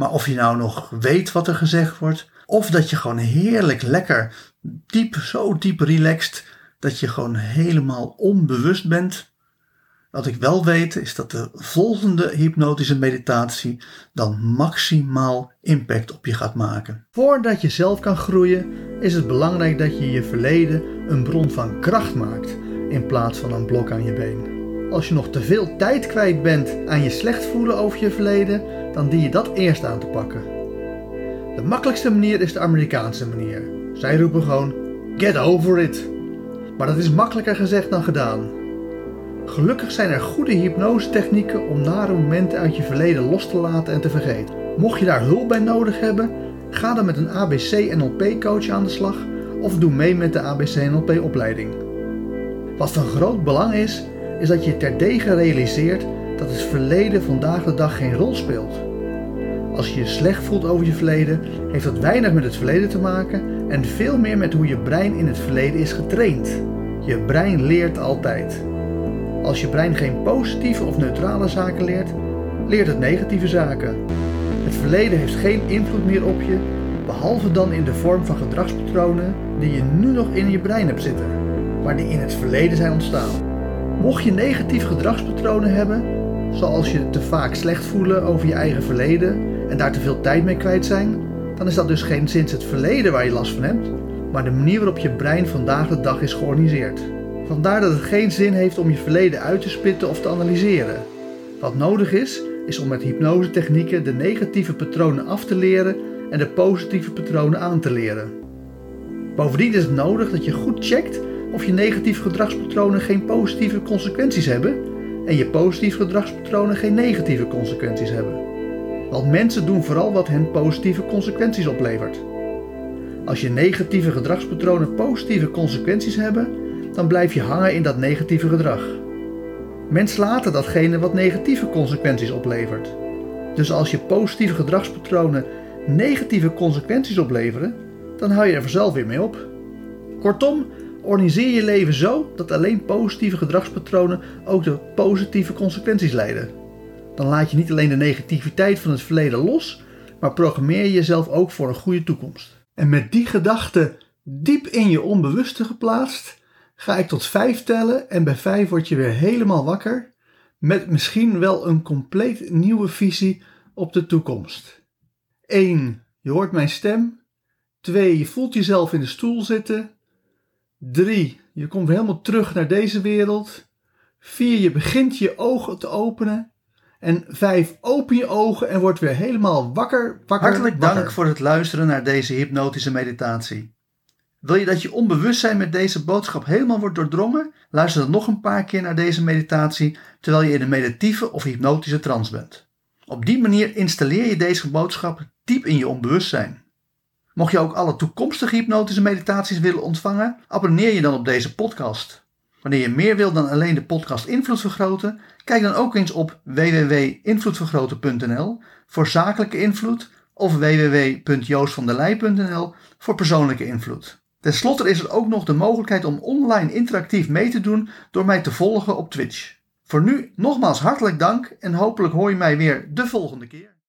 Maar of je nou nog weet wat er gezegd wordt, of dat je gewoon heerlijk lekker diep, zo diep relaxed, dat je gewoon helemaal onbewust bent. Wat ik wel weet is dat de volgende hypnotische meditatie dan maximaal impact op je gaat maken. Voordat je zelf kan groeien, is het belangrijk dat je je verleden een bron van kracht maakt in plaats van een blok aan je been. Als je nog te veel tijd kwijt bent aan je slecht voelen over je verleden, dan dien je dat eerst aan te pakken. De makkelijkste manier is de Amerikaanse manier. Zij roepen gewoon: get over it. Maar dat is makkelijker gezegd dan gedaan. Gelukkig zijn er goede hypnose-technieken om nare momenten uit je verleden los te laten en te vergeten. Mocht je daar hulp bij nodig hebben, ga dan met een ABC-NLP-coach aan de slag of doe mee met de ABC-NLP-opleiding. Wat van groot belang is, is dat je terdege realiseert dat het verleden vandaag de dag geen rol speelt. Als je je slecht voelt over je verleden, heeft dat weinig met het verleden te maken en veel meer met hoe je brein in het verleden is getraind. Je brein leert altijd. Als je brein geen positieve of neutrale zaken leert, leert het negatieve zaken. Het verleden heeft geen invloed meer op je, behalve dan in de vorm van gedragspatronen die je nu nog in je brein hebt zitten, maar die in het verleden zijn ontstaan. Mocht je negatieve gedragspatronen hebben, zoals je te vaak slecht voelen over je eigen verleden en daar te veel tijd mee kwijt zijn, dan is dat dus geen sinds het verleden waar je last van hebt, maar de manier waarop je brein vandaag de dag is georganiseerd. Vandaar dat het geen zin heeft om je verleden uit te spitten of te analyseren. Wat nodig is, is om met hypnosetechnieken de negatieve patronen af te leren en de positieve patronen aan te leren. Bovendien is het nodig dat je goed checkt of je negatieve gedragspatronen geen positieve consequenties hebben en je positieve gedragspatronen geen negatieve consequenties hebben. Want mensen doen vooral wat hen positieve consequenties oplevert. Als je negatieve gedragspatronen positieve consequenties hebben, dan blijf je hangen in dat negatieve gedrag. Mensen laten datgene wat negatieve consequenties oplevert. Dus als je positieve gedragspatronen negatieve consequenties opleveren, dan hou je er vanzelf weer mee op. Kortom, organiseer je leven zo dat alleen positieve gedragspatronen ook de positieve consequenties leiden. Dan laat je niet alleen de negativiteit van het verleden los, maar programmeer je jezelf ook voor een goede toekomst. En met die gedachte diep in je onbewuste geplaatst, ga ik tot vijf tellen en bij vijf word je weer helemaal wakker met misschien wel een compleet nieuwe visie op de toekomst. 1. Je hoort mijn stem. 2. Je voelt jezelf in de stoel zitten. 3. Je komt weer helemaal terug naar deze wereld. 4. Je begint je ogen te openen. En 5. Open je ogen en word weer helemaal wakker. wakker Hartelijk wakker. dank voor het luisteren naar deze hypnotische meditatie. Wil je dat je onbewustzijn met deze boodschap helemaal wordt doordrongen? Luister dan nog een paar keer naar deze meditatie terwijl je in een meditieve of hypnotische trance bent. Op die manier installeer je deze boodschap diep in je onbewustzijn. Mocht je ook alle toekomstige hypnotische meditaties willen ontvangen, abonneer je dan op deze podcast. Wanneer je meer wilt dan alleen de podcast Invloed Vergroten, kijk dan ook eens op www.invloedvergroten.nl voor zakelijke invloed of www.joostvandelij.nl voor persoonlijke invloed. Ten slotte is er ook nog de mogelijkheid om online interactief mee te doen door mij te volgen op Twitch. Voor nu nogmaals hartelijk dank en hopelijk hoor je mij weer de volgende keer.